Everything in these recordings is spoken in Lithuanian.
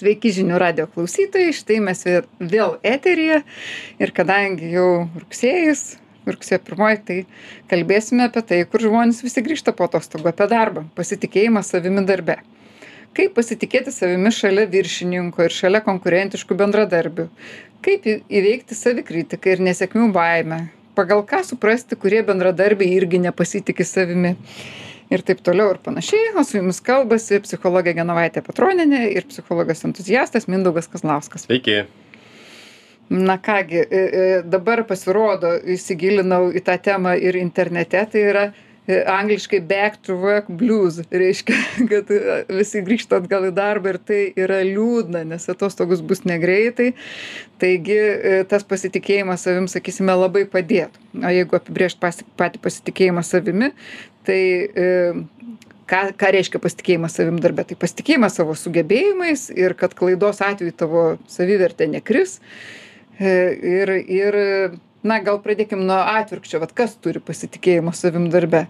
Sveiki žinių radio klausytojai, štai mes vėl eteryje ir kadangi jau rugsėjas, rugsėjo pirmoji, tai kalbėsime apie tai, kur žmonės visi grįžta po atostogų, apie darbą, pasitikėjimą savimi darbe. Kaip pasitikėti savimi šalia viršininko ir šalia konkurentiškų bendradarbių. Kaip įveikti savikritiką ir nesėkmių baimę. Pagal ką suprasti, kurie bendradarbiai irgi nepasitikė savimi ir taip toliau ir panašiai o su jumis kalbasi psichologė genovaitė petronienė ir psichologas entuziastas mindaugas kazlauskas. Sveiki. na ką gi e, e, dabar pasirodo įsigilinau į tą temą ir internete tai yra e, angliškai back to work blues reiškia kad visi grįžta atgal į darbą ir tai yra liūdna nes atostogos bus negreitai. Taigi tas pasitikėjimas savim sakysime labai padėtų. O jeigu apibrėžt patį pasitikėjimą savimi tai ką ką reiškia pasitikėjimas savim darbe? Tai pasitikėjimas savo sugebėjimais ir kad klaidos atveju tavo savivertė nekris. Ir ir na gal pradėkim nuo atvirkščio. Vat kas turi pasitikėjimo savim darbe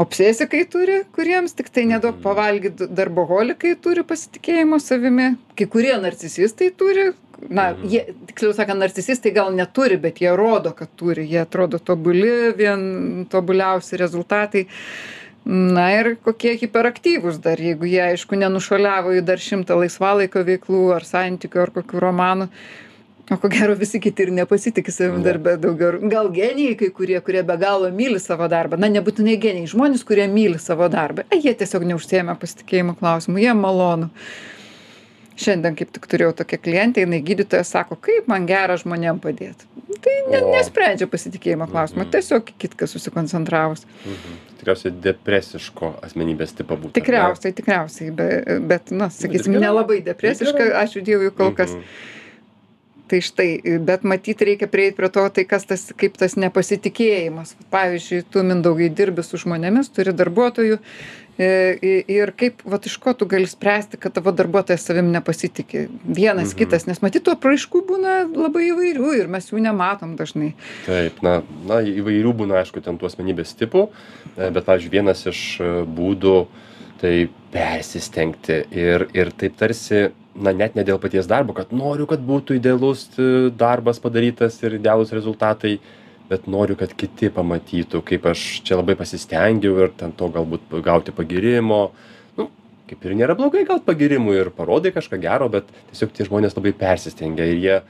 obsesikai turi kuriems tiktai neduok pavalgyt darboholikai turi pasitikėjimo savimi. Kai kurie narcisistai turi na jie tiksliau sakant narcisistai gal neturi bet jie rodo kad turi. Jie atrodo tobuli vien tobuliausi rezultatai. Na ir kokie hiperaktyvūs dar jeigu jie aišku nenušuoliavo į dar šimtą laisvalaikio veiklų ar santykių ar kokių romanų o ko gero visi kiti ir nepasitiki savim darbe daugiau. Gal genijai kai kurie kurie be galo myli savo darbą. Na nebūtinai genijai žmonės kurie myli savo darbą. Ai jie tiesiog neužsiėmę pasitikėjimo klausimu. Jiem malonu. Šiandien kaip tik turėjau tokią klientę jinai gydytoja sako kaip man gera žmonėm padėt. Tai ne nesprendžia pasitikėjimo klausimo tiesiog į kitką susikoncentravus. Mhm. Tikriausiai depresiško asmenybės tipo būtų. tikriausiai tikriausiai be bet na sakysim nelabai depresiška. Ačiū dievui kol kas Mhm. Tai štai bet matyt reikia prieit prie to tai kas tas kaip tas nepasitikėjimas. Pavyzdžiui tu mindaugai dirbi su žmonėmis turi darbuotojų e, ir kaip vat iš ko tu gali spręsti kad tavo darbuotojas savim nepasitiki? Vienas Mhm. kitas nes matyt tų apraiškų būna labai įvairių ir mes jų nematom dažnai. Taip, na, na, įvairių būna, aišku, ten tų asmenybės tipų, e, bet, pavyzdžiui, vienas iš e, būdų tai persistengti ir, ir taip tarsi, na, net ne dėl paties darbo, kad noriu, kad būtų idealus e, darbas padarytas ir idealūs rezultatai, bet noriu, kad kiti pamatytų, kaip aš čia labai pasistengiau ir ten to galbūt gauti pagirimo. Nu, kaip ir nėra blogai gauti pagirimų ir parodai kažką gero, bet tiesiog tie žmonės labai persistengia ir jie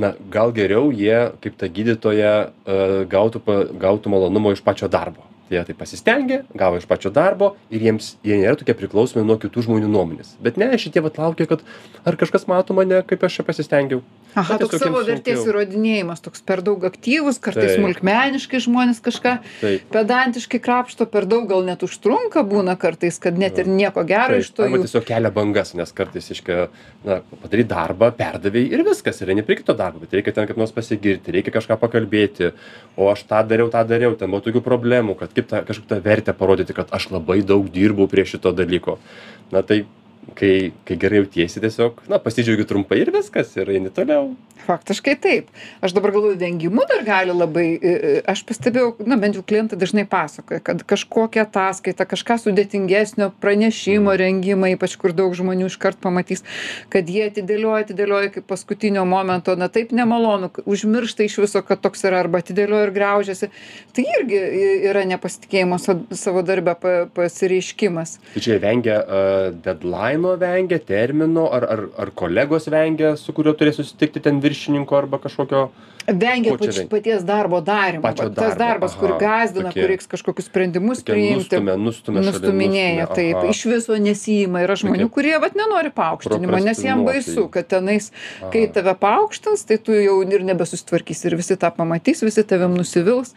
na gal geriau jie kaip ta gydytoja e, gautų gautų malonumo iš pačio darbo jie taip pasistengė gavo iš pačio darbo ir jiems jie nėra tokie priklausomi nuo kitų žmonių nuomonės. Bet ne šitie vat laukia kad ar kažkas mato mane kaip aš čia pasistengiau. Aha toks savo vertės įrodinėjimas toks per daug aktyvus kartais smulkmeniškai žmonės kažką taip. pedantiškai krapšto per daug gal net užtrunka būna kartais kad net ir nieko gero iš taip to arba jų tiesiog kelia bangas nes kartais reiškia na padaryt darbą perdavei ir viskas ir eini prie kito darbo bet reikia ten kaip nors pasigirti reikia kažką pakalbėti o aš tą dariau tą dariau ten buvo tokių problemų kad kaip tą kažkokią tą vertę parodyti kad aš labai daug dirbau prie šito dalyko. Na tai kai kai gerai jautiesi tiesiog na pasidžiaugi trumpai ir viskas ir eini toliau. Faktiškai taip. Aš dabar galvoju vengimu dar gali labai i i aš pastebėjau na bent jau klientai dažnai pasakoja kad kažkokią ataskaitą kažką sudėtingesnio pranešimo rengimą ypač kur daug žmonių iškart pamatys kad jie atidėlioja atidėlioja iki paskutinio momento. Na taip nemalonu užmiršta iš viso kad toks yra arba atidėlioja ir graužiasi. Tai irgi yra nepasitikėjimo sa savo darbe pa pasireiškimas. Tai čia vengia a dedlaino vengia termino ar ar ar kolegos vengia su kuriuo turės susitikti ten viršininko arba kažkokio vengia pač paties darbo darymo va tas darbo, darbas kur aha, gąsdina tokie- kur reiks kažkokius sprendimus priimti nustumia nustumia šalin, nustuminėja nustumia, taip iš viso nesiima yra žmonių Tokie kurie vat nenori paaukštinimo nes jiem baisu kad tenais kai Aha. tave paaukštins tai tu jau ir nebesusitvarkysi ir visi tą pamatys visi tavim nusivils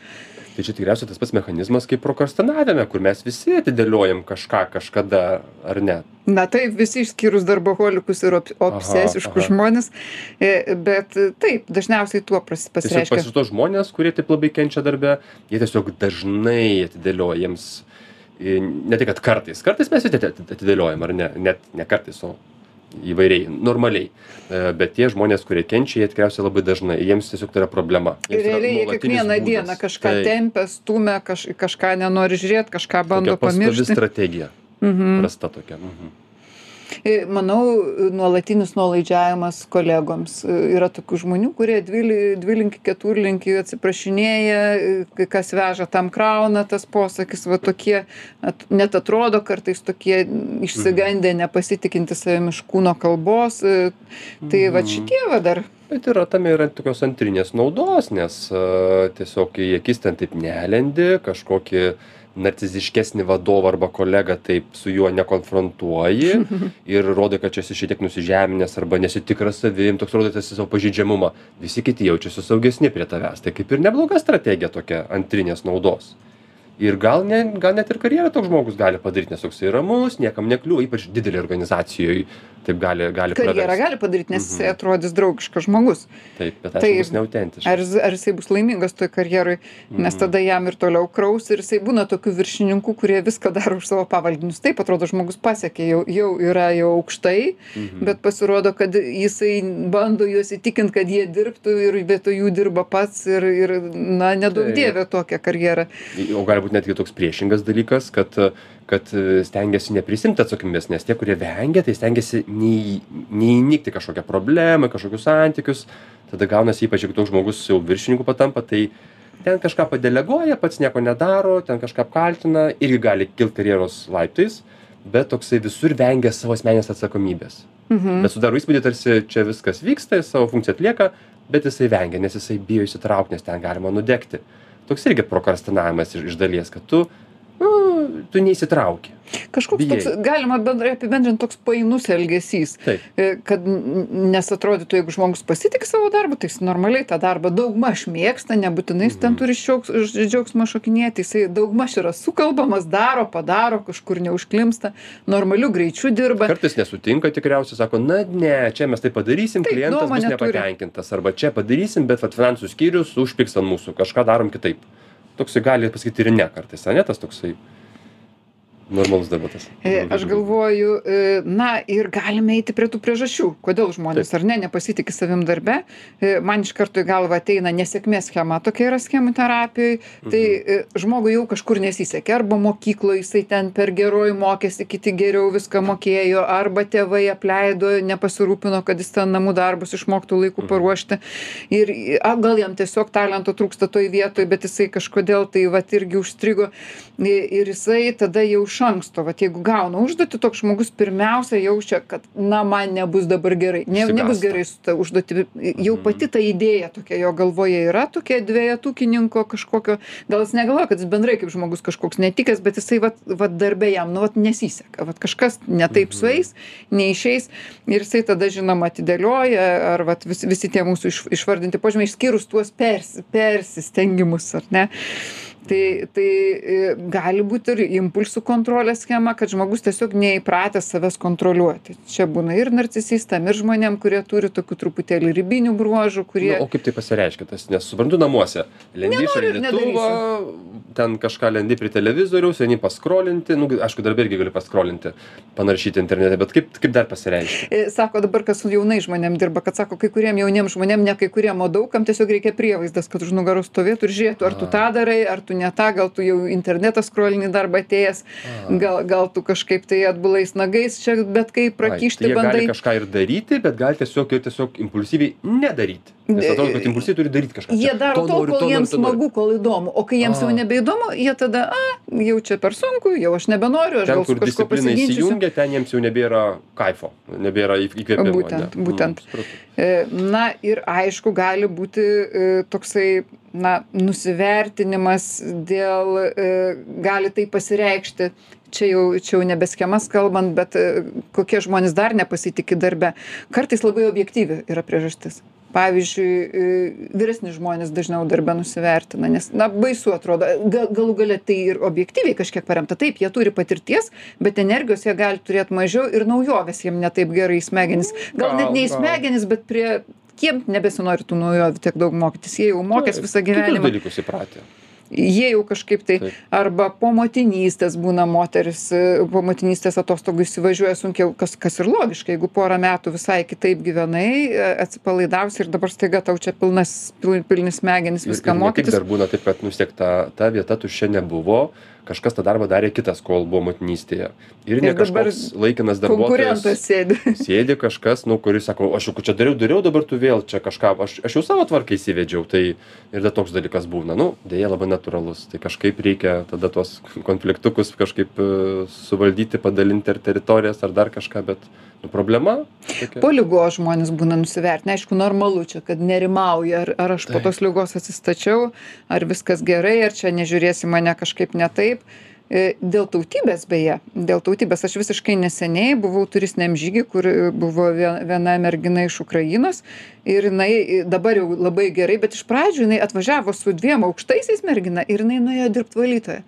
tai čia tikriausiai tas pats mechanizmas kaip prokrastinavime kur mes visi atidėliojam kažką kažkada ar ne? Na taip visi išskyrus darboholikus ir ob obsesiškus aha. žmones e, bet e, taip dažniausiai tuo pras tiesiog pas pasireiškia tuos žmones kurie taip labai kenčia darbe jie tiesiog dažnai atidėlioja jiems i, ne tai kad kartais kartais mes atidėliojam ar ne? Net ne kartais o įvairiai normaliai E, bet tie žmonės kurie kenčia jie tikriausiai labai dažnai jiems tiesiog tai yra problema ir realiai jie kiekvieną būdas. dieną kažką Taip. tempia stumia kaž kažką nenori žiūrėt kažką bando pamiršti strategija mhm prasta tokia mhm. E, manau, nuolatinis nuolaidžiavimas kolegoms. E, yra tokių žmonių, kurie dvilinki, keturlinki atsiprašinėja, kai kas veža tam krauna tas posakis, va tokie, at, net atrodo kartais tokie išsigandę, mhm. nepasitikinti savimi iš kūno kalbos. Tai va mhm. šitie va dar bet yra tame yra tokios antrinės naudos nes tiesiog į akis ten taip nelendi kažkokį narciziškesnį vadovą arba kolegą taip su juo nekonfrontuoji ir rodai kad čia esi šiek tiek nusižeminęs arba nesi tikras savim toks rodai tarsi savo pažeidžiamumą. Visi kiti jaučiasi saugesni prie tavęs. Tai kaip ir nebloga strategija tokia antrinės naudos ir gal ne gal net ir karjerą toks žmogus gali padaryt nes toksai ramus niekam nekliūva ypač didelėj organizacijoj taip gali gali karjerą gali padaryt nes jisai mhm. atrodys draugiškas žmogus taip bet aišku bus neautentiškas ar ar jisai bus laimingas toj karjeroj nes tada mhm. jam ir toliau kraus ir jisai būna tokių viršininkų kurie viską daro už savo pavaldinius taip atrodo žmogus pasiekė jau jau yra jau aukštai mhm. bet pasirodo kad jisai bando juos įtikint kad jie dirbtų ir vietoj jų dirba pats ir ir na neduok dieve tokią karjerą o gali būt netgi toks priešingas dalykas kad kad stengiasi neprisiimt atsakomybės nes tie kurie vengia tai stengiasi nei neįnikt į kažkokią problemą kažkokius santykius. Tada gaunasi ypač jeigu toks žmogus jau viršininku patampa tai ten kažką padeleguoja pats nieko nedaro ten kažką apkaltina irgi gali kilt karjeros laiptais bet toksai visur vengia savo asmeninės atsakomybės. Mhm. bet sudaro įspūdį tarsi čia viskas vyksta jis savo funkciją atlieka bet jisai vengia nes jisai bijo įsitraukt nes ten galima nudegti toks irgi prokrastinavimas iš dalies kad tu nu tu neįsitrauki. Kažkoks toks galima bendrai apibendrint toks painus elgesys. Taip. E, kad nes atrodytų jeigu žmogus pasitiki savo darbu tai jis normaliai tą darbą daugmaž mėgsta nebūtinai jis ten mhm. turi šioks džiaugsmo šokinėti jisai daugmaž yra sukalbamas daro padaro kažkur neužklimpsta normaliu greičiu dirba. Kartais nesutinka tikriausiai sako na ne čia mes taip padarysim klientas bus nepatenkintas. Arba čia padarysim bet vat finansų skyrius užpyks ant mūsų kažką darom kitaip toksai gali pasakyt ir ne kartais ane tas toksai normalus debatas. E, aš galvoju, e, na ir galime eiti prie tų priežasčių, kodėl žmonės ar ne nepasitikė savim darbe. E, man iš karto į galvą ateina nesėkmės schema, tokia yra schemų terapijoje. Tai mhm. žmogui jau kažkur nesisekė, arba mokykloje jisai ten per geroji mokėsi, kiti geriau viską mokėjo, arba tėvai apleido, nepasirūpino, kad jis ten namų darbus išmoktų laiku mhm. paruošti. Ir a, gal jam tiesiog talento trūksta toj vietoj, bet jisai kažkodėl tai va irgi užstrigo. Ir jisai tada jau iš anksto vat jeigu gauna užduotį toks žmogus pirmiausia jaučia kad na man nebus dabar gerai. Ne nebus gerai su ta užduotimi. Jau mhm. pati ta idėja tokia jo galvoje yra tokia dvejetukininko kažkokio gal jis negalvoja kad jis bendrai kaip žmogus kažkoks netikęs bet jisai vat vat darbe jam nu vat nesiseka. Vat kažkas ne taip mhm. sueis neišeis ir jisai tada žinoma atidėlioja ar vat vis visi tie mūsų iš išvardinti požymiai išskyrus tuos persi persistengimus ar ne tai tai e, gali būt ir impulsų kontrolės schema kad žmogus tiesiog neįpratęs savęs kontroliuoti. Čia būna ir narcisistam ir žmonėm kurie turi tokių truputėlį ribinių bruožų kurie nu, o kaip tai pasireiškia? Tas nes suprantu namuose lendi šaldytuvo ten kažką lendi prie televizoriaus eini paskrolinti. Nu aišku darbe irgi gali paskrolinti panaršyti internete bet kaip kaip dar pasireiškia? E, sako dabar kas su jaunais žmonėm dirba kad sako kai kuriem jauniem žmonėm ne kai kuriem o daug kam tiesiog reikia prievaizdas kad už nugaros stovėtų ir žiūrėtų ar tu tą darai ar tu tu ne tą gal tu jau internetą skrolini darbą atėjęs gal gal tu kažkaip tai atbulais nagais čia bet kaip prakišti tai bandai. kažką ir daryti bet gali tiesiog ir tiesiog impulsyviai nedaryti nes atrodo kad impulsyviai turi daryt kažką. jie daro tol kol jiems smagu kol įdomu. O kai jiems jau nebeįdomu jie tada a jau čia per sunku jau aš nebenoriu aš gal su kažkuo pasiginčysiu. įsijungia ten jiems jau nebėra kaifo nebėra įkvėpimo būtent būtent. e, na ir aišku gali būti e, toksai na nusivertinimas dėl e, gali tai pasireikšti. Čia jau čia jau nebe schemas kalbant bet e, kokie žmonės dar nepasitiki darbe. Kartais labai objektyvi yra priežastis pavyzdžiui e, vyresni žmonės dažniau darbe nusivertina nes na baisu atrodo. Ga galų gale tai ir objektyviai kažkiek paremta. Taip jie turi patirties bet energijos jie gali turėt mažiau ir naujovės jiem ne taip gerai į smegenis. Gal net ne į smegenis bet prie kiem nebesinori tų naujovių tiek daug mokytis. Jie jau mokės visą gyvenimą. dalykus įpratę jie jau kažkaip tai arba po motinystės būna moteris po motinystės atostogų įsivažiuoja sunkiau kas kas ir logiška jeigu porą metų visai kitaip gyvenai atsipalaidavusi ir dabar staiga tau čia pilnas pilni smegenys viską mokytis. dar būna taip kad nu vis tiek ta ta vieta tuščia nebuvo kažkas tą darbą darė kitas kol buvo motinystėje. Ir ne Ir dabar kažkoks laikinas darbuotojas Konkurentas sėdi. sėdi kažkas nu kuris sako aš jau čia dariau dariau dabar tu vėl čia kažką aš aš jau savo tvarką įsivedžiau. Tai ir dar toks dalykas būna. Nu deja labai natūralus. Tai kažkaip reikia tada tuos konfliktukus kažkaip e, suvaldyti padalinti ar teritorijas ar dar kažką bet nu problema tokia. Po lygos žmonės būna nusivertinę, aišku, normalu čia, kad nerimauja, ar, ar aš po Taip. tos lygos atsistačiau, ar viskas gerai, ar čia nežiūrėsi mane kažkaip ne taip. E, Dėl tautybės beje, dėl tautybės aš visiškai neseniai buvau turistiniam žygi, kur e, buvo vie- viena mergina iš Ukrainos ir jinai e, dabar jau labai gerai, bet iš pradžių jinai atvažiavo su dviem aukštaisiais mergina ir jinai nuėjo dirbti valytoje.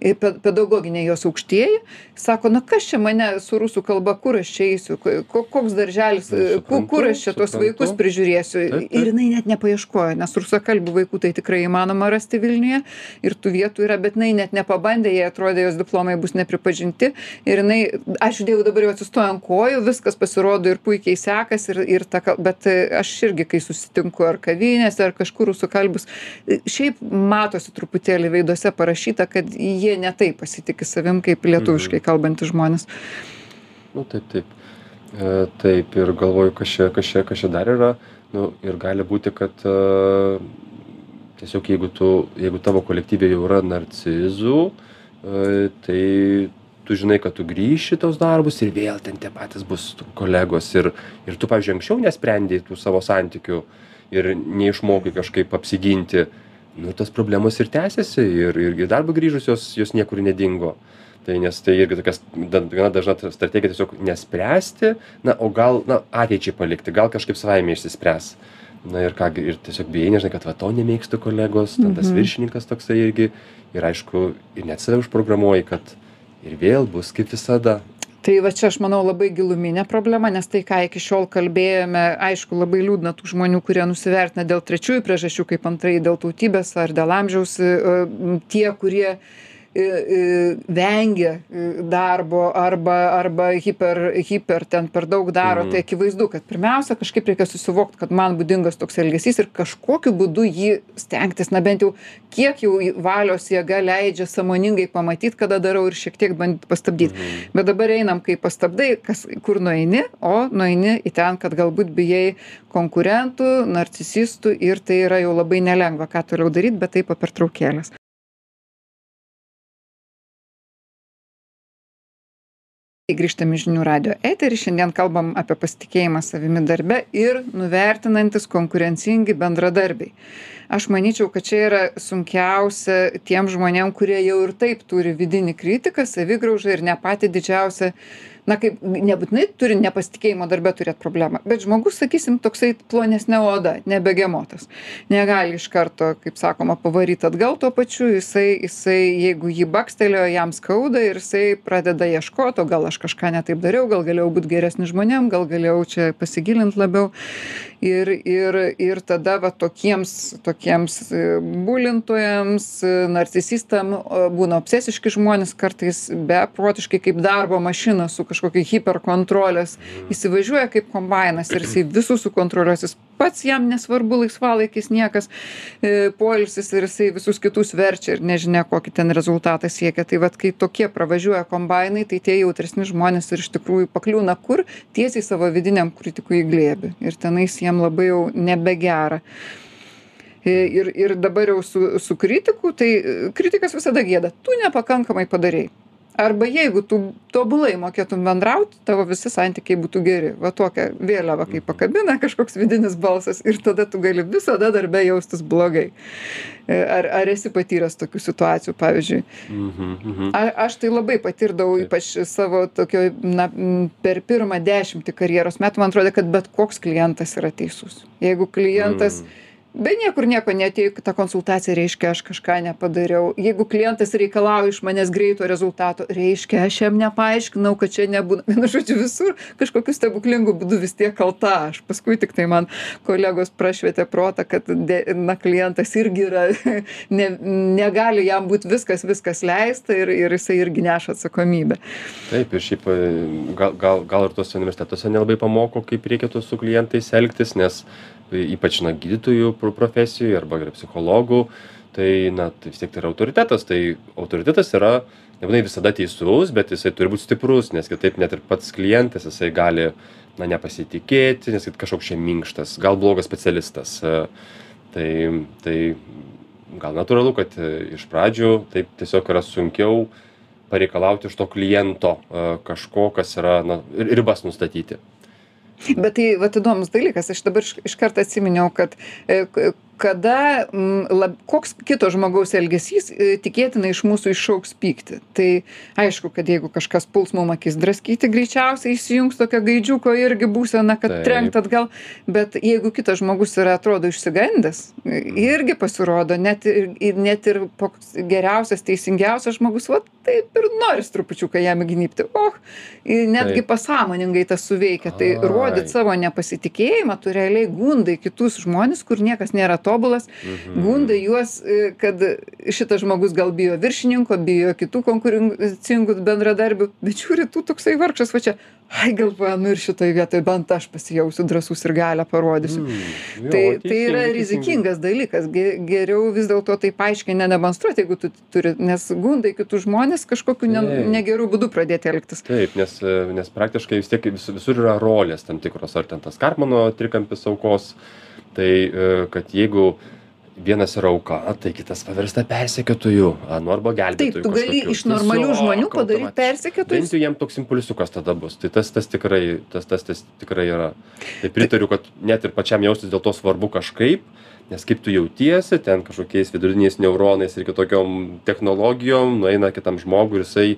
Pedagoginiai jos aukštieji, sako, na kas čia mane su rusų kalba, kur aš čia eisiu, ko- koks darželis, ku- kur aš čia suprantu. vaikus prižiūrėsiu. Ir jinai net nepaieškojo, nes rusakalbių vaikų tai tikrai įmanoma rasti Vilniuje ir tų vietų yra, bet jinai net nepabandė, jie atrodė, jos diplomai bus nepripažinti. Ir jinai, aš dėjau dabar jau atsistoju ant kojų, viskas pasirodo ir puikiai sekas, ir, ir ta, bet e, aš irgi, kai susitinku ar kavinėse, ar kažkur rusakalbius, e, šiaip matosi truputėlį veiduose parašyta, kad jie ne taip pasitikė savim, kaip lietuviškai kalbantys žmonės. Nu, taip, taip. E, taip, ir galvoju, kas čia, kas čia, kas čia dar yra. Nu, ir gali būti, kad e, tiesiog jeigu, tu, jeigu tavo kolektyvė jau yra narcizų, e, tai tu žinai, kad tu grįši tos darbus ir vėl ten tie patys bus kolegos. Ir, ir tu, pavyzdžiui, anksčiau nesprendėjai tų savo santykių ir neišmokai kažkaip apsiginti. Nu, tos problemos ir tęsiasi ir, ir į darbą grįžus jos, jos niekur nedingo. Tai nes tai irgi tokia da- gana dažna strategija tiesiog nespręsti, na, o gal, na, ateičiai palikti, gal kažkaip savaime išsispręs. Na ir ką, gi- ir tiesiog bijai, nežinai, kad va to nemėgstu kolegos, ten tas Mhm. viršininkas toksai irgi. Ir aišku, ir net save užprogramuoji, kad ir vėl bus kaip visada. Tai va čia aš manau labai giluminė problema, nes tai, ką iki šiol kalbėjome, aišku, labai liūdna tų žmonių, kurie nusivertina dėl trečiųjų priežasčių, kaip antrai dėl tautybės ar dėl amžiaus, e, tie, kurie vengia darbo arba, arba hiper, hiper ten per daug daro, Mhm. tai akivaizdu, kad pirmiausia kažkaip reikia susivokti, kad man būdingas toks elgesys ir kažkokiu būdu jį stengtis, na bent jau kiek jau valios jėga leidžia sąmoningai pamatyti, kada darau ir šiek tiek bandyti pastabdyti. Mhm. Bet dabar einam, kai pastabdai, kas, kur nueini, o nueini į ten, kad galbūt bijai konkurentų, narcisistų ir tai yra jau labai nelengva, ką toliau daryti, bet taip po pertraukėlės. Grįžtame į žinių radio eterį, šiandien kalbam apie pasitikėjimą savimi darbe ir nuvertinantis konkurencingi bendradarbiai. Aš manyčiau, kad čia yra sunkiausia tiem žmonėm, kurie jau ir taip turi vidinį kritiką, savigraužą ir ne patį didžiausią na kaip nebūtinai turi nepasitikėjimo darbe turėt problemą bet žmogus sakysim toksai plonesne oda ne begemotas negali iš karto kaip sakoma pavaryt atgal tuo pačiu jisai jisai jeigu jį bakstelėjo jam skauda ir jisai pradeda ieškot o gal aš kažką ne taip dariau gal galėjau būt geresnis žmonėm gal galėjau čia pasigilint labiau ir ir ir tada va tokiems tokiems e, bulintojams e, narcisistam o būna obsesiški žmonės kartais beprotiškai kaip darbo mašina su kažkokia hiperkontrolės. Įsivažiuoja kaip kombainas ir jisai visus sukontroliuos. Jis pats jam nesvarbu laisvalaikis niekas e, poilsis ir jisai visus kitus verčia ir nežinia kokį ten rezultatą siekia. Tai vat kai tokie pravažiuoja kombainai tai tie jautresni žmonės ir iš tikrųjų pakliūna kur? Tiesiai savo vidiniam kritikui į glėbį. Ir tenais jiem labai jau nebegera. E, ir ir dabar jau su su kritiku tai e, kritikas visada gėda tu nepakankamai padarei arba jeigu tu tobulai mokėtum bendraut tavo visi santykiai būtų geri. Va tokią vėliavą kai pakabina kažkoks vidinis balsas ir tada tu gali visada darbe jaustis blogai. E, ar ar esi patyręs tokių situacijų pavyzdžiui? Mhm, mhm. a aš tai labai patirdavau ypač savo tokioj na per pirmą dešimtį karjeros metų. Man atrodė kad bet koks klientas yra teisus. Jeigu klientas Mm. Be niekur nieko neatėjo į tą konsultaciją reiškia aš kažką nepadariau. Jeigu klientas reikalauja iš manęs greito rezultato reiškia aš jam nepaaiškinau kad čia nebūna vienu žodžiu visur kažkokiu stebuklingu būdu vis tiek kalta. Aš paskui tiktai man kolegos prašvietė protą kad de na klientas irgi yra ne negali jam būt viskas viskas leista ir ir jisai irgi neša atsakomybę. Taip, ir šiaip e, gal, gal, gal ir tuose universitetuose nelabai pamoko, kaip reikėtų su klientais elgtis, nes ypač na, gydytojų pro- profesijoje arba ir psichologų, tai na tai vis tiek tai yra autoritetas. Tai autoritetas yra nebūtinai visada teisus bet jisai turi būt stiprus nes kitaip net ir pats klientas jisai gali na nepasitikėti nes kažkoks čia minkštas gal blogas specialistas. Tai tai gal natūralu kad iš pradžių taip tiesiog yra sunkiau pareikalauti iš to kliento kažko kas yra na ribas nustatyti bet tai vat įdomus dalykas. Aš dabar iš iškart atsiminiau kad e, kada m, lab, koks kito žmogaus elgesys e, tikėtina iš mūsų iššauks pyktį. Tai aišku, kad jeigu kažkas puls mum akis draskyti, greičiausiai įsijungs tokio gaidžiuko irgi būsena, kad trenkt atgal, bet jeigu kitas žmogus yra, atrodo, išsigandęs, irgi pasirodo, net ir, net ir geriausias, teisingiausias žmogus, va taip ir noris trupučiuką jam įgnypti. Och, netgi Taip. pasąmoningai tas suveikia. Tai rodyt savo nepasitikėjimą, tu realiai gundai kitus žmonės, kur niekas nėra to tobulas, mhm. gunda juos, e, kad šitas žmogus gal bijo viršininko, bijo kitų konkurencingų bendradarbių, bet žiūri, tu toksai vargšas, va čia, ai galvoja, nu ir šitoje vietoje bent aš pasijausiu drasus ir galę parodysiu. Mm, tai, tai yra rizikingas dalykas, geriau vis dėlto tai paaiškiai nedemonstruoti, jeigu tu turi, nes gundai kitus žmonės kažkokiu ne, negerų būdų pradėti elgtis. Taip, nes, nes praktiškai vis tiek vis, visur yra rolės tam tikros, ar ten tas Karmano trikampis aukos tai e, kad jeigu vienas yra auka, tai kitas pavirsta persekiotoju, nu arba gelbėtoju. Taip, tu gali iš normalių žmonių padaryti persekiotojus. Bent jau jiem toks impulsiukas tada bus. Tai tas, tas, tikrai, tas, tas, tas tikrai yra. Tai pritariu, kad net ir pačiam jaustis dėl to svarbu kažkaip, nes kaip tu jautiesi, ten kažkokiais viduriniais neuronais ir kitokiom technologijom, nueina kitam žmogui ir jisai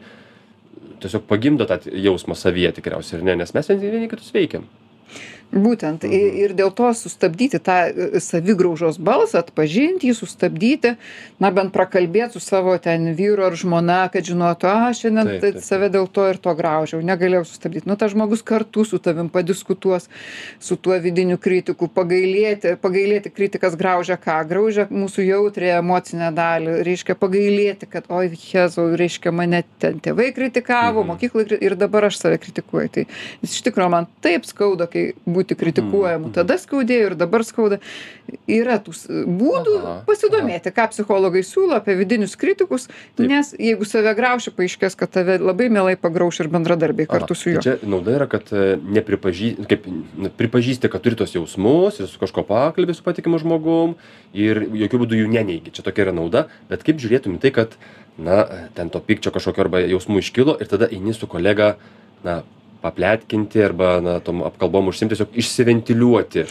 tiesiog pagimdo tą jausmą savyje tikriausiai ir ne, nes mes vieni kitus veikiam būtent. I ir dėl to sustabdyti tą e, savigraužos balsą atpažint jį sustabdyti na bent prakalbėt su savo ten vyru ar žmona kad žinotų a šiandien taip. save dėl to ir to graužiau negalėjau sustabdyt. Nu tas žmogus kartu su tavim padiskutuos su tuo vidiniu kritiku pagailėti pagailėti kritikas graužia ką? Graužia mūsų jautriąją emocinę dalį reiškia pagailėti kad oi jėzau reiškia mane ten tėvai kritikavo Mhm. mokykloj ir dabar aš save kritikuoju. Tai nes iš tikro man taip skauda kai būti kritikuojamu Mhm. tada skaudėjo ir dabar skauda yra tų būdų Aha, pasidomėti ką psichologai siūlo apie vidinius kritikus Taip. nes jeigu save grauši paaiškės kad tave labai mielai pagrauš ir bendradarbiai kartu su Aha, juo tai Čia nauda yra, kad e, nepripažį, kaip, pripažįsti, kad turi tos jausmus ir su kažko pakalbė su patikimu žmogum ir jokių būdų jų neneigi. Čia tokia yra nauda, bet kaip žiūrėtum į tai, kad, na, ten to pykčio kažkokio arba jausmų iškilo ir tada eini su kolega, na, papletkinti arba, na, tom apkalbom užsimti, tiesiog išsiventiliuoti.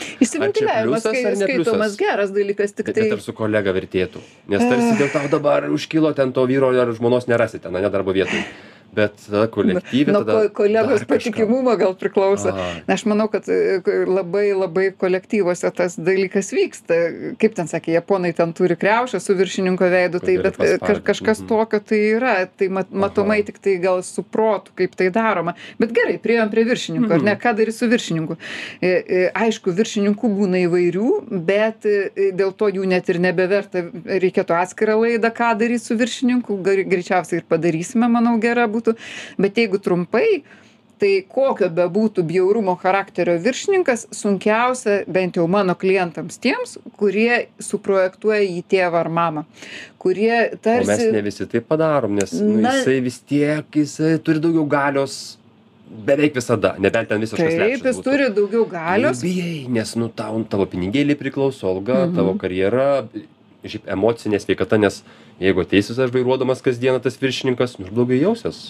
čia kai ar skaitomas geras dalykas tik Bet tai net ar su kolega vertėtų. Nes tarsi dėl tau dabar užkilo ten to vyro ar žmonos nerasite, na, ne darbo vietoj. Bet tada kolektyvė. nuo tada ko kolegos patikimumo gal priklauso. Aš manau kad e, labai labai kolektyvuose tas dalykas vyksta. Kaip ten sakė japonai ten turi kriaušę su viršininko veidu tai bet e, kažkas mhm. tokio tai yra. Tai mat matomai tiktai gal su protu kaip tai daroma. Bet gerai priėjom prie viršininko ar ne? Mhm. ką daryt su viršininku? E, aišku viršininkų būna įvairių bet dėl to jų net ir nebeverta. Reikėtų atskirą laidą ką daryt su viršininku. Greičiausiai ir padarysime manau gera būtų bet jeigu trumpai tai kokio bebūtų bjaurumo charakterio viršininkas sunkiausia bent jau mano klientams tiems kurie suprojektuoja į tėvą ar mamą kurie O mes tarsi ne visi taip padarom, nes nu, Na- jisai vis tiek, jisai turi daugiau galios beveik visada, nebent ten visiškas taip lepšis jis būtų. turi daugiau galios Bijai, nes nu tau, tavo pinigėliai priklauso, alga, Mhm. tavo karjera, šiaip emocinė sveikata, nes jeigu ateisiu aš vairuodamas kasdieną tas viršininkas, nu ir blogai jausias.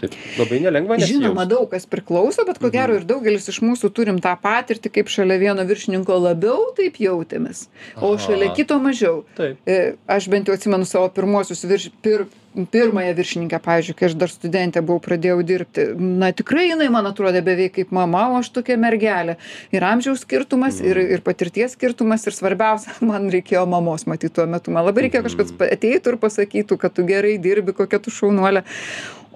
Taip labai nelengva. žinoma nesijaust. daug kas priklauso bet ko gero Mhm. ir daugelis iš mūsų turim tą patirtį kaip šalia vieno viršininko labiau taip jautėmės o Aha. šalia kito mažiau Taip. E, aš bent jau atsimenu savo pirmuosius virš pir pirmąją viršininkę pavyzdžiui kai aš dar studentė buvau pradėjau dirbti na tikrai jinai man atrodė beveik kaip mama o aš tokia mergelė ir amžiaus skirtumas ir ir patirties skirtumas ir svarbiausia man reikėjo mamos matyt tuo metu man labai reikėjo kažkas pa ateitų ir pasakytų kad tu gerai dirbi kokia tu šaunuolė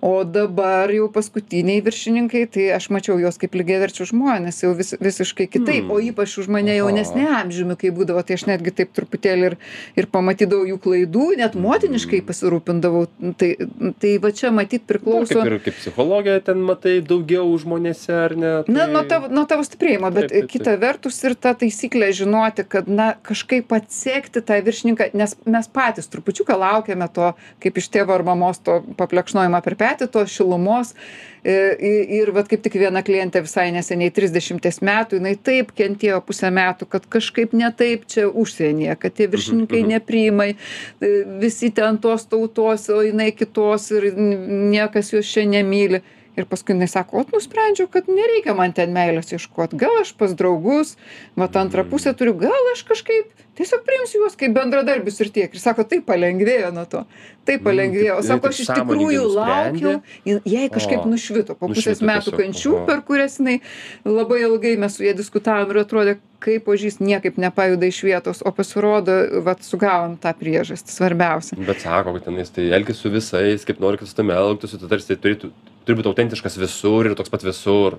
o dabar jau paskutiniai viršininkai tai aš mačiau juos kaip lygiaverčius žmones jau vis visiškai kitaip. O ypač už mane jaunesni amžiumi kai būdavo tai aš netgi taip truputėlį ir ir pamatydavau jų klaidų net motiniškai pasirūpindavau. Tai tai va čia matyt priklauso Kaip ir kaip psichologija ten matai daugiau žmonėse, ar ne? Na, Tai- nuo tavo, nuo tavo stiprėjimo, bet kita vertus ir ta taisyklė žinoti, kad, na, kažkaip atsekti tą viršininką, nes mes patys trupučiuką laukiame to, kaip iš tėvo ar mamos to paplekšnojimo per petį, to šilumos. E, i- Ir, vad kaip tik viena klientė visai neseniai 30 metų, jinai taip kentėjo pusę metų, kad kažkaip ne taip čia užsienyje, kad tie viršininkai mhm. nepriima, e, visi ten tos tautos, o jinai kitos ir niekas jos čia nemyli. Ir paskui jinai sako, o nusprendžiau, kad nereikia man ten meilės ieškoti. Gal aš pas draugus, mat antrą pusę turiu, gal aš kažkaip tiesiog priimsiu juos kaip bendradarbius ir tiek. Ir sako, tai palengvėjo nuo to. Tai palengvėjo. O taip, sako, taip aš iš tikrųjų laukiau, jai kažkaip nušvito po pusės metų kančių, per kurias jinai labai ilgai mes su ja diskutavom ir atrodė, kaip ožys niekaip nepajuda iš vietos, o pasirodo, vat sugavom tą priežastį, svarbiausia. Bet sako, kad tenais tai elgis su visais, kaip nori, kad su tame elgtųsi, tu tarsi turėtų, turi būti autentiškas visur ir toks pat visur,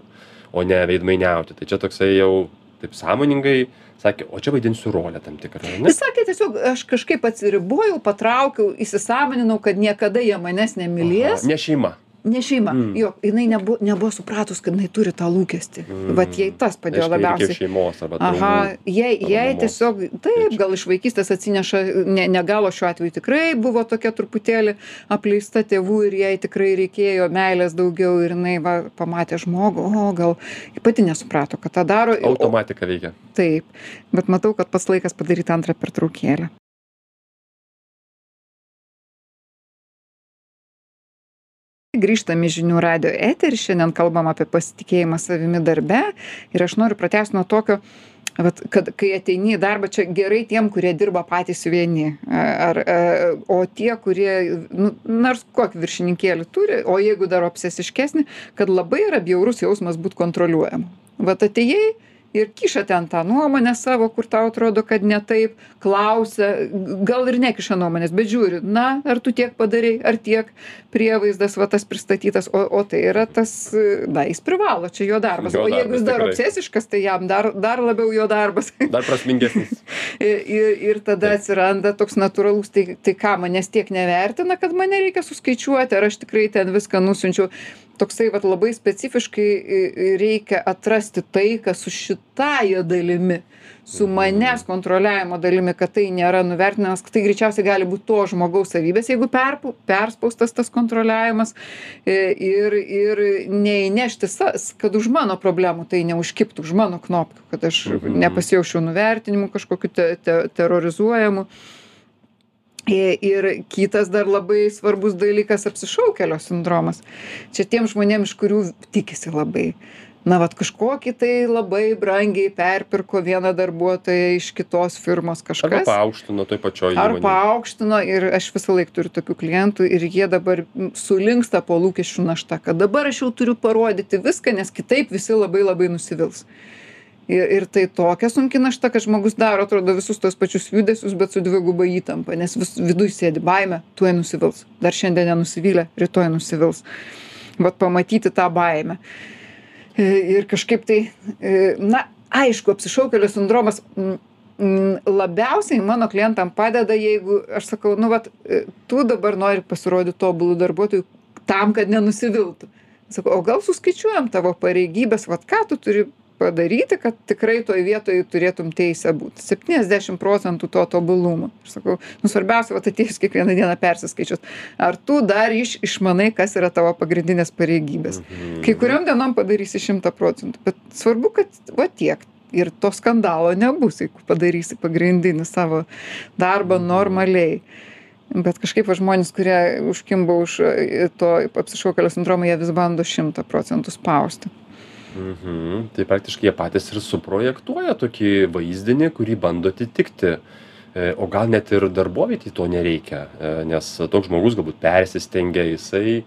o ne veidmainiauti. Tai čia toksai jau taip sąmoningai sakė, o čia vaidinsiu rolę tam tikrą. Ne? Jis sakė, tiesiog aš kažkaip atsiribojau, patraukiau, įsisamoninau, kad niekada jie manęs nemylės. Ne šeima. Ne šeima. Mm. Jo, jinai nebuvo, nebuvo supratus, kad jinai turi tą lūkestį. Mm. Vat jai tas padėjo labiausiai. Aha, jai, jai tiesiog, taip, gal iš vaikystės atsineša, ne, negalo šiuo atveju tikrai buvo tokia truputėlį apleista tėvų ir jai tikrai reikėjo meilės daugiau ir jinai va, pamatė žmogų, o gal pati nesuprato, kad tą daro. o- Automatika veikia. Taip, bet matau, kad pats laikas padaryti antrą pertraukėlę. Grįžtame į žinių radio eterį, šiandien kalbam apie pasitikėjimą savimi darbe. Ir aš noriu pratęsti nuo tokio, vat, kad kai ateini į darbą, čia gerai tiem, kurie dirba patys vieni, ar, ar, o tie, kurie, nu, nors kokį viršininkėlį turi, o jeigu dar obsesiškesnį, kad labai yra bjaurus jausmas būti kontroliuojam. Vat atėjai ir kiša ten tą nuomonę savo, kur tau atrodo, kad ne taip, klausia, gal ir nekiša nuomonės, bet žiūri, na, ar tu tiek padarai, ar tiek prievaizdas va tas pristatytas, o, o tai yra tas, na, jis privalo, čia jo darbas. O jeigu jis dar obsesiškas, tai jam dar, dar labiau jo darbas. Dar prasmingesnis. ir, ir, tada atsiranda toks natūralus, tai, tai ką, manęs tiek nevertina, kad mane reikia suskaičiuoti, ar aš tikrai ten viską nusinčiau. Toksai vat, labai specifiškai reikia atrasti taiką su šitąją dalimi, su manęs kontroliavimo dalimi, kad tai nėra nuvertinamas, kad tai greičiausiai gali būti to žmogaus savybės, jeigu perpu, perspaustas tas kontroliavimas i- ir, ir neįnešti, sas, kad už mano problemų tai neužkiptų, už mano knopkių, kad aš Mhm. nepasijaučiau nuvertinimu kažkokiu te, te, terrorizuojamu. I- Ir kitas dar labai svarbus dalykas - apsišaukėlio sindromas. Čia tiem žmonėm, iš kurių tikisi labai. Na, vad kažkokį tai labai brangiai perpirko vieną darbuotoją iš kitos firmos kažkas. paaukštino toj pačioj Ar įmonėje. paaukštino ir aš visą laiką turiu tokių klientų ir jie dabar sulinksta po lūkesčių našta, kad dabar aš jau turiu parodyti viską, nes kitaip visi labai labai nusivils. Ir, ir tai tokia sunki našta, kad žmogus daro, atrodo, visus tos pačius judesius, bet su dviguba įtampa, nes vis, viduje sėdi baime, tuoj nusivils. Dar šiandien nenusivylė, rytoj nusivils. Vat pamatyti tą baimę. E, Ir kažkaip tai, e, na, aišku, apsišaukėlio sindromas labiausiai mano klientam padeda, jeigu aš sakau, nu, vat, e, tu dabar nori pasirodyti tobulų darbuotojų tam, kad nenusiviltų. Sakau, o gal suskaičiuojam tavo pareigybės, vat ką tu turi padaryti, kad tikrai toj vietoj turėtum teisę būti. 70 procentų to tobulumo. Aš sakau, nu svarbiausia, vat atėjus kiekvieną dieną persiskaičius. Ar tu dar iš, išmanai, kas yra tavo pagrindinės pareigybės. Mhm. Kai kuriam dienom padarysi 100 procentų, bet svarbu, kad va tiek. Ir to skandalo nebus, jeigu padarysi pagrindinį savo darbą normaliai. Bet kažkaip va, žmonės, kurie užkimba už e, to apsišaukėlio sindromą, jie vis bando 100 procentų spausti. Mhm. Tai praktiškai jie patys ir suprojektuoja tokį vaizdinį, kurį bando atitikti. E, O gal net ir darbovietį to nereikia, e, nes toks žmogus galbūt persistengia, jisai e,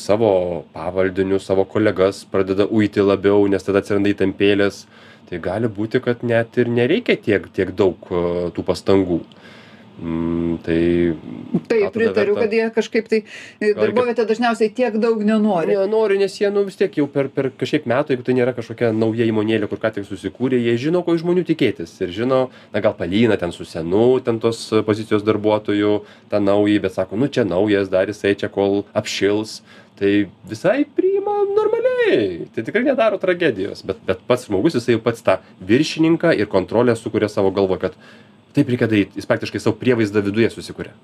savo pavaldinius, savo kolegas pradeda uiti labiau, nes tada atsiranda įtampėlės. Tai gali būti, kad net ir nereikia tiek, tiek daug tų pastangų. Mm, tai Taip, pritariu, verta- kad jie kažkaip tai e, darbovietė dažniausiai tiek daug nenori. Nenori, nes jie, nu, vis tiek jau per, per kažkiek metų, jeigu tai nėra kažkokia nauja įmonėlė, kur ką tik susikūrė, jie žino, ko iš žmonių tikėtis. Ir žino, na gal palyna ten su senu, ten tos pozicijos darbuotojų, tą naują, bet sako, nu čia naujas, dar jisai čia kol apšils. Tai visai priima normaliai. Tai tikrai nedaro tragedijos. Bet, bet pats žmogus, jisai jau pats tą viršininką ir kontrolę sukuria savo galvo, kad taip reikia daryti. Jis praktiškai savo prievaizdą viduje susikuria.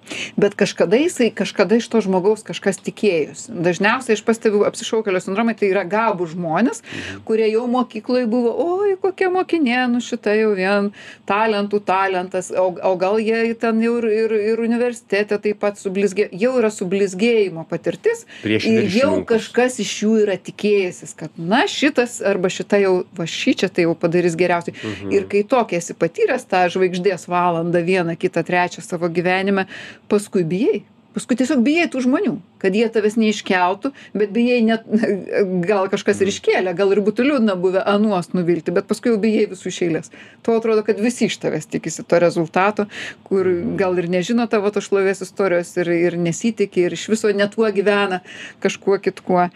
Bet kažkada jisai, kažkada iš to žmogaus kažkas tikėjosi. Dažniausiai aš pastebiu apsišaukėlio sindromai, tai yra gabų žmonės, kurie jau mokykloje buvo, oi, kokia mokinė, nu šita jau vien talentų talentas, o, o gal jie ten jau ir, ir, ir universitete taip pat sublizgė, jau yra sublizgėjimo patirtis ir jau kažkas iš jų yra tikėjęsis, kad na šitas arba šita jau, va šį čia tai jau padarys geriausiai. Mhm. Ir kai tokia esi patyręs tą žvaigždės valandą, vieną, kitą, trečią savo gyvenime, paskui bijai. Paskui tiesiog bijai tų žmonių, kad jie tavęs neiškeltų, bet bijai net, gal kažkas ir iškėlė, gal ir būtų liūdna buvę anuos nuvilti, bet paskui jau bijai visų išėlės. Tuo atrodo, kad visi iš tavęs tikisi to rezultato, kur gal ir nežino tavo to šlovės istorijos ir, ir nesitikė ir iš viso netuo gyvena kažkuo kitkuo.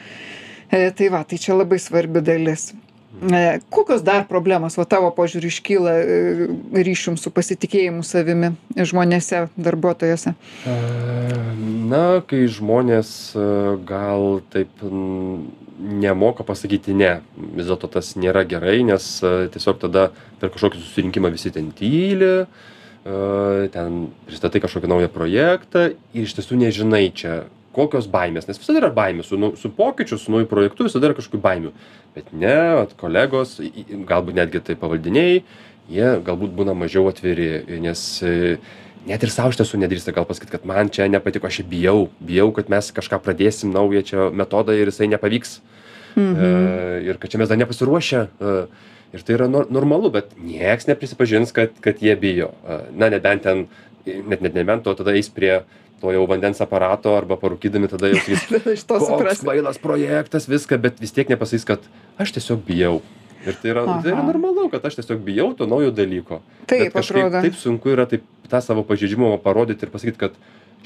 E, tai va, tai čia labai svarbi dalis. E, Kokios dar problemos, va tavo požiūrį iškyla e, ryšium su pasitikėjimu savimi žmonėse, darbuotojose? A, Na, kai žmonės gal taip nemoka pasakyti ne, vis dėlto tas nėra gerai, nes tiesiog tada per kažkokį susirinkimą visi ten tyli, ten pristatai kažkokį naują projektą ir iš tiesų nežinai čia kokios baimės, nes visada yra baimė, su, nau- su pokyčiu, su nauju projektu visada yra kažkokių baimių. Bet ne, vat, kolegos, galbūt netgi tai pavaldiniai, jie galbūt būna mažiau atviri, nes e, net ir savo iš tiesų nedrįsta gal pasakyti, kad man čia nepatiko, aš čia bijau, bijau, kad mes kažką pradėsim naują čia metodą ir jisai nepavyks. Mhm. E, ir kad čia mes dar nepasiruošę. e, Ir tai yra nor normalu, bet nieks neprisipažins, kad, kad jie bijo. Na, nebent ten, net, net nebent, o tada eis prie to jau vandens aparato arba parūkydami tada jau sakys, to koks kvailas projektas, viską, bet vis tiek nepasakys, kad aš tiesiog bijau. Ir tai yra, tai yra Aha. normalu, kad aš tiesiog bijau to naujo dalyko. Taip, bet kažkaip atrodo. taip sunku yra taip tą savo pažeidžiamumą parodyti ir pasakyti, kad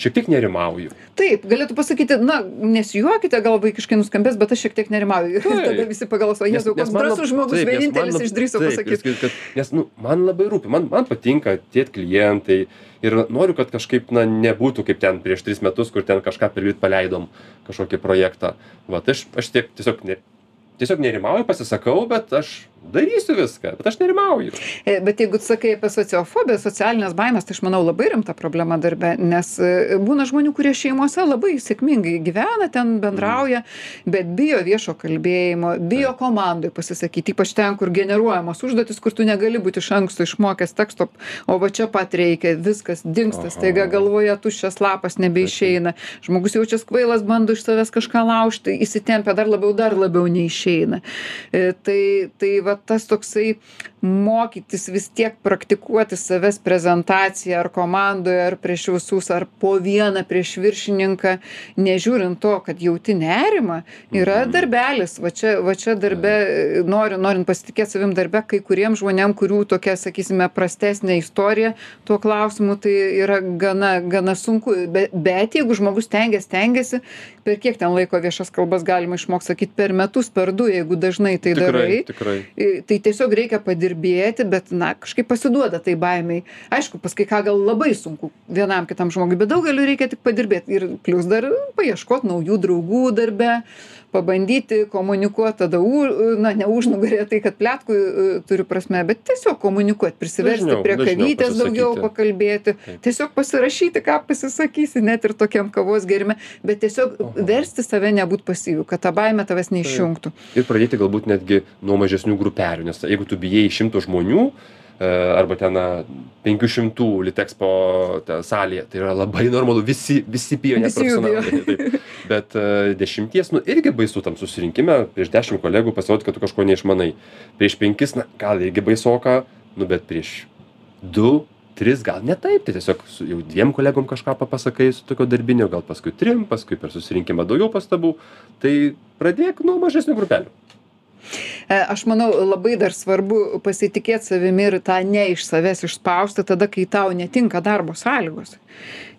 šiek tiek nerimauju. Taip, galėtų pasakyti, na, nesijuokite, gal vaikiškai nuskambės, bet aš šiek tiek nerimauju. Ir tada visi pagalvos, o Jėzau, koks drąsus žmogus, taip, vienintelis lab- išdrįso pasakyti. Kad, nes nu, man labai rūpi, man, man patinka tie klientai ir noriu, kad kažkaip na, nebūtų kaip ten prieš tris metus, kur ten kažką pirlit paleidom, kažkokį projektą. Va, tai aš, aš tiek, tiesiog, ne, tiesiog nerimauju, pasisakau, bet aš darysiu viską, bet aš nerimauju. E, Bet jeigu tu sakai apie sociofobiją, socialinės baimės, tai aš manau labai rimta problema darbe, nes e, būna žmonių, kurie šeimose labai sėkmingai gyvena, ten bendrauja, bet bijo viešo kalbėjimo, bijo komandai pasisakyti, ypač ten, kur generuojamos užduotis, kur tu negali būti iš anksto išmokęs teksto, o va čia pat reikia, viskas dinksta, Aha. staiga galvoje tuščias lapas nebeišeina, žmogus jaučiasi kvailas, bando iš savęs kažką laužti, įsitempia dar labiau, dar labiau neišeina. E, Tai, tai va tas toksai mokytis vis tiek praktikuoti savęs prezentaciją ar komandoje, ar prieš visus, ar po vieną prieš viršininką, nežiūrint to, kad jauti nerimą, yra Mhm. darbelis. Va čia, va čia darbe, nori, norint pasitikėti savim darbe, kai kuriem žmonėm, kurių tokia, sakysime, prastesnė istorija tuo klausimu, tai yra gana, gana sunku. Bet, bet jeigu žmogus tengiasi, tengiasi, per kiek ten laiko viešas kalbas galima išmokti sakyti, per metus, per du, jeigu dažnai tai darai. Tai tiesiog reikia padirbėti, bet, na, kažkaip pasiduoda tai baimiai. Aišku, pas kai ką gal labai sunku vienam kitam žmogui, bet daugeliu reikia tik padirbėti. Ir plus dar paieškoti naujų draugų darbe, pabandyti komunikuoti tada, u, na, ne užnugarė tai, kad plėtkui uh, turi prasme, bet tiesiog komunikuoti, prisiversti Dažniau- prie kavytės daugiau pakalbėti, Taip. tiesiog pasirašyti, ką pasisakysi, net ir tokiam kavos gerime, bet tiesiog Aha. versti save nebūti pasyviu, kad ta baime tavęs neišjungtų. ir pradėti galbūt netgi nuo mažesnių grupelių, nes jeigu tu bijai šimto žmonių, e, arba ten na, 500 Litexpo te salėje, tai yra labai normalu, visi, visi bijo, bijo. profesionalai. Bet e, dešimties, nu irgi baisu tam susirinkime, prieš dešimt kolegų pasirodyti, kad tu kažko neišmanai. Prieš penkis, na gal irgi baisoka, nu bet prieš du, tris gal ne taip, tai tiesiog su jau dviem kolegom kažką papasakai su tokio darbinio, gal paskui trim, paskui per susirinkimą daugiau pastabų, tai pradėk nuo mažesnių grupelių. E, aš manau labai dar svarbu pasitikėt savimi ir tą ne iš savęs išspausti tada kai tau netinka darbo sąlygos.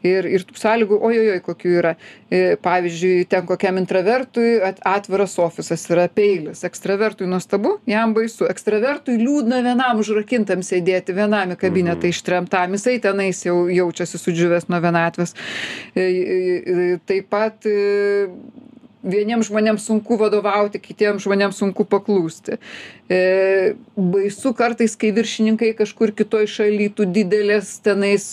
Ir ir tų sąlygų ojojoi kokių yra. E, pavyzdžiui ten kokiam intravertui at atviras ofisas yra peilis. Ekstravertui nuostabu jam baisu. Ekstravertui liūdna vienam užrakintam sėdėti vienam į kabinetą ištremtam. Jisai tenais jau jaučiasi sudžiūvęs nuo vienatvės. E, taip pat vieniem žmonėm sunku vadovauti kitiem žmonėm sunku paklūsti. E, baisu kartais kai viršininkai kažkur kitoj šaly tu didelės tenais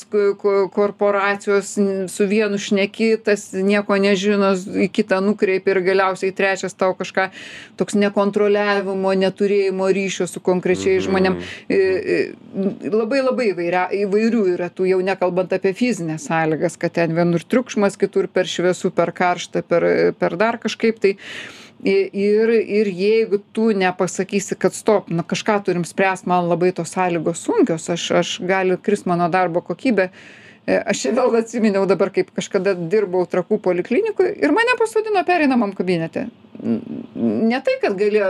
ko korporacijos su vienu šneki tas nieko nežino į kitą nukreipi ir galiausiai trečias tau kažką toks nekontroliavimo neturėjimo ryšio su konkrečiais žmonėm. E, e, labai labai įvairia įvairių yra tų jau nekalbant apie fizines sąlygas kad ten vienur triukšmas kitur per šviesu per karšta per per dar kažkaip tai ir ir jeigu tu nepasakysi kad stop nu kažką turim spręst man labai tos sąlygos sunkios aš aš gali krist mano darbo kokybė E, aš vėl atsiminiau dabar, kaip kažkada dirbau trakų poliklinikui ir mane pasodino pereinamam kabinete. Ne tai, kad galėjo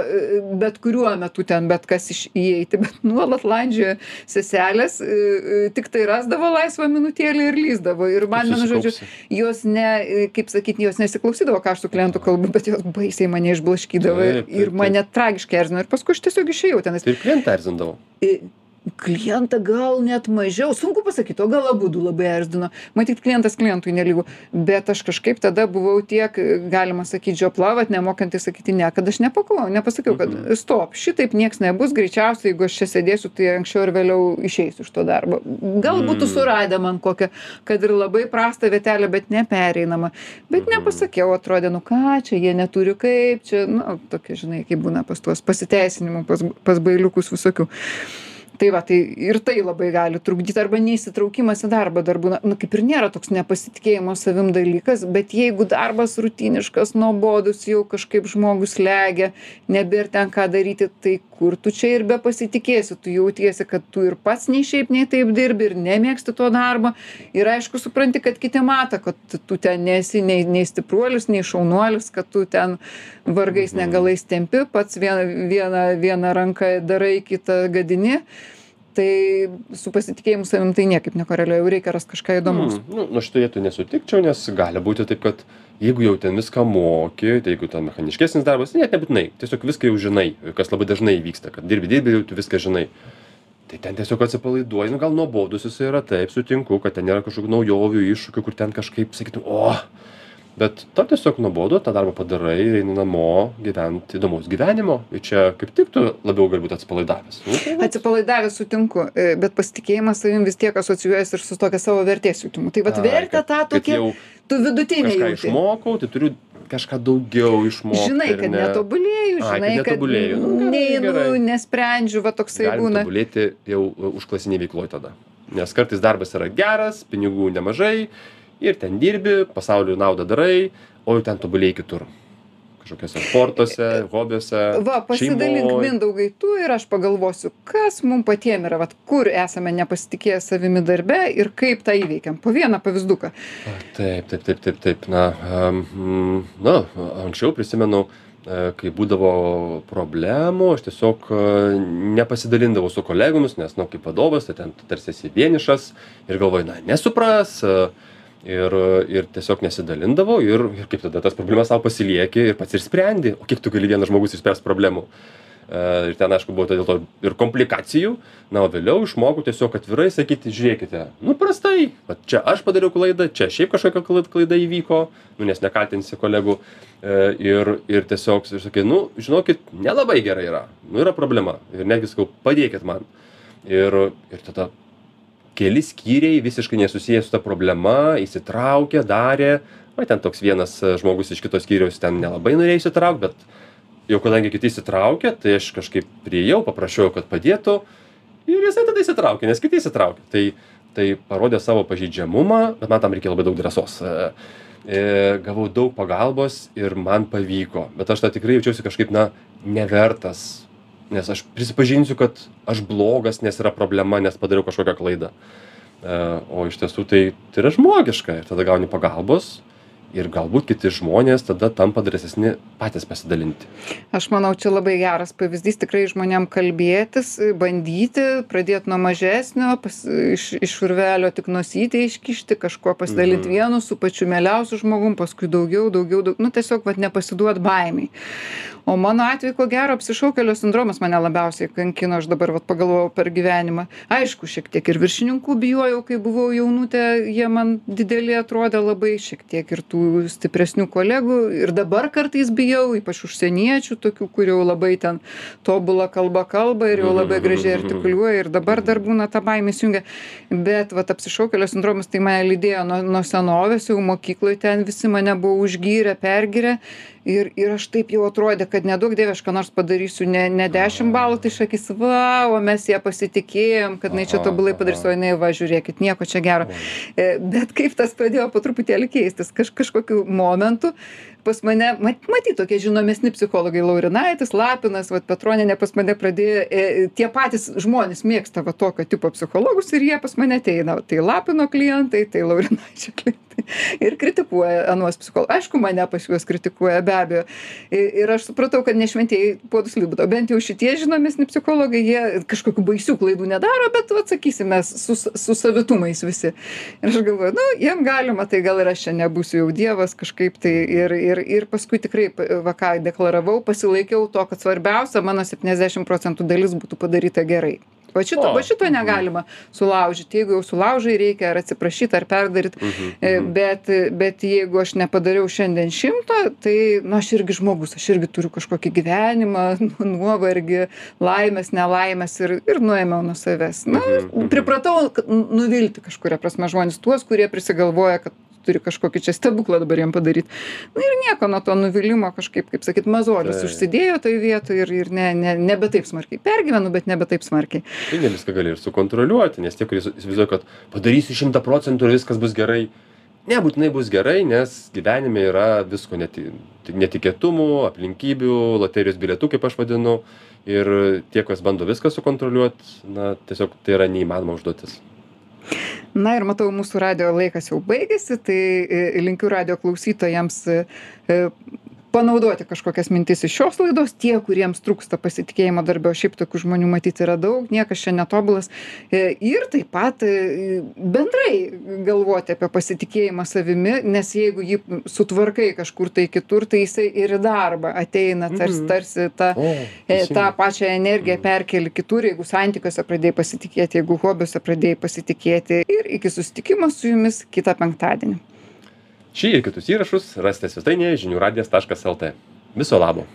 bet kuriuo metu ten bet kas iš įeiti, bet nuolat landžiojo seselės, e, tik tai rasdavo laisvą minutėlį ir lyzdavo. Ir man, vienu žodžiu, jos ne, kaip sakyti, jos nesiklausydavo, ką aš su klientu kalbu, bet jos baisiai mane išblaškydavo ir mane tragiškai erzino. Ir paskui aš tiesiog išėjau ten. Ir klientą erzindavo klientą gal net mažiau. Sunku pasakyt o gal abudu labai erzdino matyt klientas klientui nelygu. Bet aš kažkaip tada buvau tiek galima sakyt žiopla vat nemokanti sakyti ne kad aš nepaklau nepasakiau kad Mhm. stop šitaip nieks nebus greičiausiai jeigu aš čia sėdėsiu tai anksčiau ar vėliau išeisiu iš to darbo. Gal būtų Mm. suradę man kokią kad ir labai prastą vietelę bet nepereinamą. Bet Mhm. nepasakiau atrodė nu ką čia jie neturi kaip čia. Nu tokia žinai kaip būna pas tuos pasiteisinimų pas pas bailiukus visokių tai va tai ir tai labai gali trukdyt arba neįsitraukimas į darbą dar būna nu kaip ir nėra toks nepasitikėjimo savim dalykas bet jeigu darbas rutiniškas nuobodus jau kažkaip žmogų slegia nebėr ten ką daryti tai kur tu čia ir bepasitikėsi? Tu jautiesi kad tu ir pats nei šiaip nei taip dirbi ir nemėgsti to darbo. Ir aišku supranti kad kiti mato kad tu ten nesi nei nei stipruolis nei šaunuolis kad tu ten vargais negalais tempi pats vieną vieną viena ranka darai kitą gadini tai su pasitikėjimu savim tai niekaip nekoreliuoja jau reikia rast kažką įdomaus Mm, nu, nu šitoj vietoj nesutikčiau, nes gali būti taip, kad jeigu jau ten viską moki, tai jeigu ten mechaniškesnis darbas, net nebūtinai, tiesiog viską jau žinai, kas labai dažnai vyksta, kad dirbi, dirbi, jau tu viską žinai. Tai ten tiesiog atsipalaiduoji, nu gal nuobodus jis yra, taip, sutinku, kad ten nėra kažkokių naujovių, iššūkių, kur ten kažkaip sakytum, o, bet tau tiesiog nuobodu, tą darbą padarai ir eini namo gyventi įdomaus gyvenimo. Ir čia kaip tik tu labiau galbūt atsipalaidavęs. Nu, tai atsipalaidavęs sutinku e, bet pasitikėjimas savim vis tiek asocijuojasi ir su tokia savo vertės jutimu tai vat vertę tą tokią tu vidutinę jauti išmokau, tai turiu kažką daugiau išmokti. žinai kad ne- netobulėju žinai kad netobulėju. Nu, neinu nesprendžiu va toksai Galim būna tobulėti jau užklasiniai veikloj tada. Nes kartais darbas yra geras, pinigų nemažai ir ten dirbi, pasaulio naudą darai, o jau ten tobulėjai kitur. Kažkokiuose sportuose, hobiuose. Va, pasidalink šeimoj. mindaugai tu ir aš pagalvosiu, kas mums patiems yra, vat, kur esame nepasitikėję savimi darbe ir kaip tą įveikiam. Po vieną pavyzduką. Taip, taip, taip, taip, taip. Na, um, na anksčiau prisimenu, e, kai būdavo problemų, aš tiesiog e, nepasidalindavau su kolegomis, nes, na, kaip vadovas, tai ten tarsi esi vienišas ir galvoju, na, nesupras. e, Ir, ir tiesiog nesidalindavau ir, ir kaip tada tas problemas savo pasilieki ir pats ir sprendi. O kiek tu gali vienas žmogus išspręsti problemų? E, Ir ten, aišku, buvo dėl to ir komplikacijų. Na, o vėliau išmokau tiesiog atvirai sakyti, žiūrėkite, nu prastai, va čia aš padariau klaidą, čia šiaip kažkokia klaida, klaida įvyko, nu, nes nekaltinsi kolegų. E, Ir, ir tiesiog, ir sakai, nu, žinokit, nelabai gerai yra, nu yra problema. Ir netgi sakau, padėkit man. Ir, ir tada keli skyriai visiškai nesusiję su ta problema, įsitraukė, darė. O ten toks vienas e, žmogus iš kitos skyriaus ten nelabai norėjo įsitraukti, bet jau kadangi kiti įsitraukė, tai aš kažkaip priejau, paprašiau, kad padėtų. Ir jisai tada įsitraukė, nes kiti įsitraukė. Tai, tai parodė savo pažeidžiamumą, bet man tam reikėjo labai daug drąsos. E, e, Gavau daug pagalbos ir man pavyko. Bet aš tą tikrai jaučiausi kažkaip, na, nevertas. Nes aš prisipažinsiu, kad aš blogas, nes yra problema, nes padariau kažkokią klaidą. E, O iš tiesų tai, tai yra žmogiška ir tada gauni pagalbos ir galbūt kiti žmonės tada tampa drąsesni patys pasidalinti aš manau čia labai geras pavyzdys tikrai žmonėm kalbėtis bandyti pradėt nuo mažesnio pas iš iš urvelio tik nosytę iškišti kažkuo pasidalint Mhm. vienu su pačiu mieliausiu žmogum paskui daugiau daugiau daug nu tiesiog vat nepasiduot baimei o mano atveju ko gero apsišaukėlio sindromas mane labiausiai kankino aš dabar vat pagalvojau per gyvenimą. Aišku šiek tiek ir viršininkų bijojau kai buvau jaunutė jie man dideli atrodė labai šiek tiek ir tų stipresnių kolegų. Ir dabar kartais bijau ypač užsieniečių tokių kur jau labai ten tobula kalba kalba ir jau labai gražiai artikuliuoja ir dabar dar būna ta baimė įsijungia. Bet vat apsišaukėlio sindromas tai mane lydėjo nuo nuo senovės jau mokykloj ten visi mane buvo užgyrę pergyrę ir ir aš taip jau atrodė kad neduok dieve aš ką nors padarysiu ne ne dešim balų tai sakys va o mes ja pasitikėjom kad jinai čia tobulai padarys o jinai va žiūrėkit nieko čia gero. E, bet kaip tas pradėjo po truputėlį keistis kaž kažkokiu momentu pas mane mat matyt tokie žinomesni psichologai laurinaitis lapinas vat petronienė pas mane pradėjo e, tie patys žmonės mėgsta va tokio tipo psichologus ir jie pas mane ateina tai lapino klientai tai laurinaičio klientai ir kritikuoja anuos psicholo aišku mane pas juos kritikuoja be abejo. I- ir aš supratau kad ne šventieji puodus lipdo bent jau šitie žinomesni psichologai jie kažkokių baisių klaidų nedaro bet vat sakysim mes su su savitumais visi. Ir aš galvoju nu jiem galima tai gal ir aš čia nebūsiu jau dievas kažkaip tai ir ir ir paskui tikrai va ką deklaravau pasilaikiau to kad svarbiausia mano septyniasdešim procentų dalis būtų padaryta gerai. Va šito va šito mhm. negalima sulaužyt jeigu jau sulaužai reikia ar atsiprašyt ar perdaryt. Mhm, E, mhm. bet bet jeigu aš nepadariau šiandien šimto tai nu aš irgi žmogus aš irgi turiu kažkokį gyvenimą nu nuovargį laimes nelaimes ir ir nuėmiau nuo savęs. Na pripratau nuvilti kažkuria prasme žmones tuos kurie prisigalvoja kad turi kažkokį čia stebuklą dabar jiem padaryt. Na ir nieko nuo to nuvylimo kažkaip kaip sakyt mazolis užsidėjo toj vietoj ir ir ne ne nebe taip smarkiai pergyvenu bet nebe taip smarkiai. Tai ne viską gali ir sukontroliuoti nes tie kurie įsi- įsivaizduoja kad padarysiu šimtą procentų ir viskas bus gerai nebūtinai bus gerai nes gyvenime yra visko neti tik netikėtumų aplinkybių loterijos bilietų kaip aš vadinu ir tie kas bando viską sukontroliuot na tiesiog tai yra neįmanoma užduotis na ir matau mūsų radijo laikas jau baigėsi tai e, linkiu radijo klausytojams e, panaudoti kažkokias mintis iš šios laidos. Tie kuriems trūksta pasitikėjimo darbe o šiaip tokių žmonių matyt yra daug niekas čia netobulas. E, ir taip pat e, bendrai galvoti apie pasitikėjimą savimi nes jeigu jį sutvarkai kažkur tai kitur tai jisai ir į darbą ateina tarsi Mhm. tarsi ta o E, tą pačią energiją perkeli kitur jeigu santykiuose pradėjai pasitikėti jeigu hobiuose pradėjai pasitikėti. Ir iki susitikimo su jumis kitą penktadienį šį ir kitus įrašus rasite svetainėje žinių radijas taškas lt. Viso labo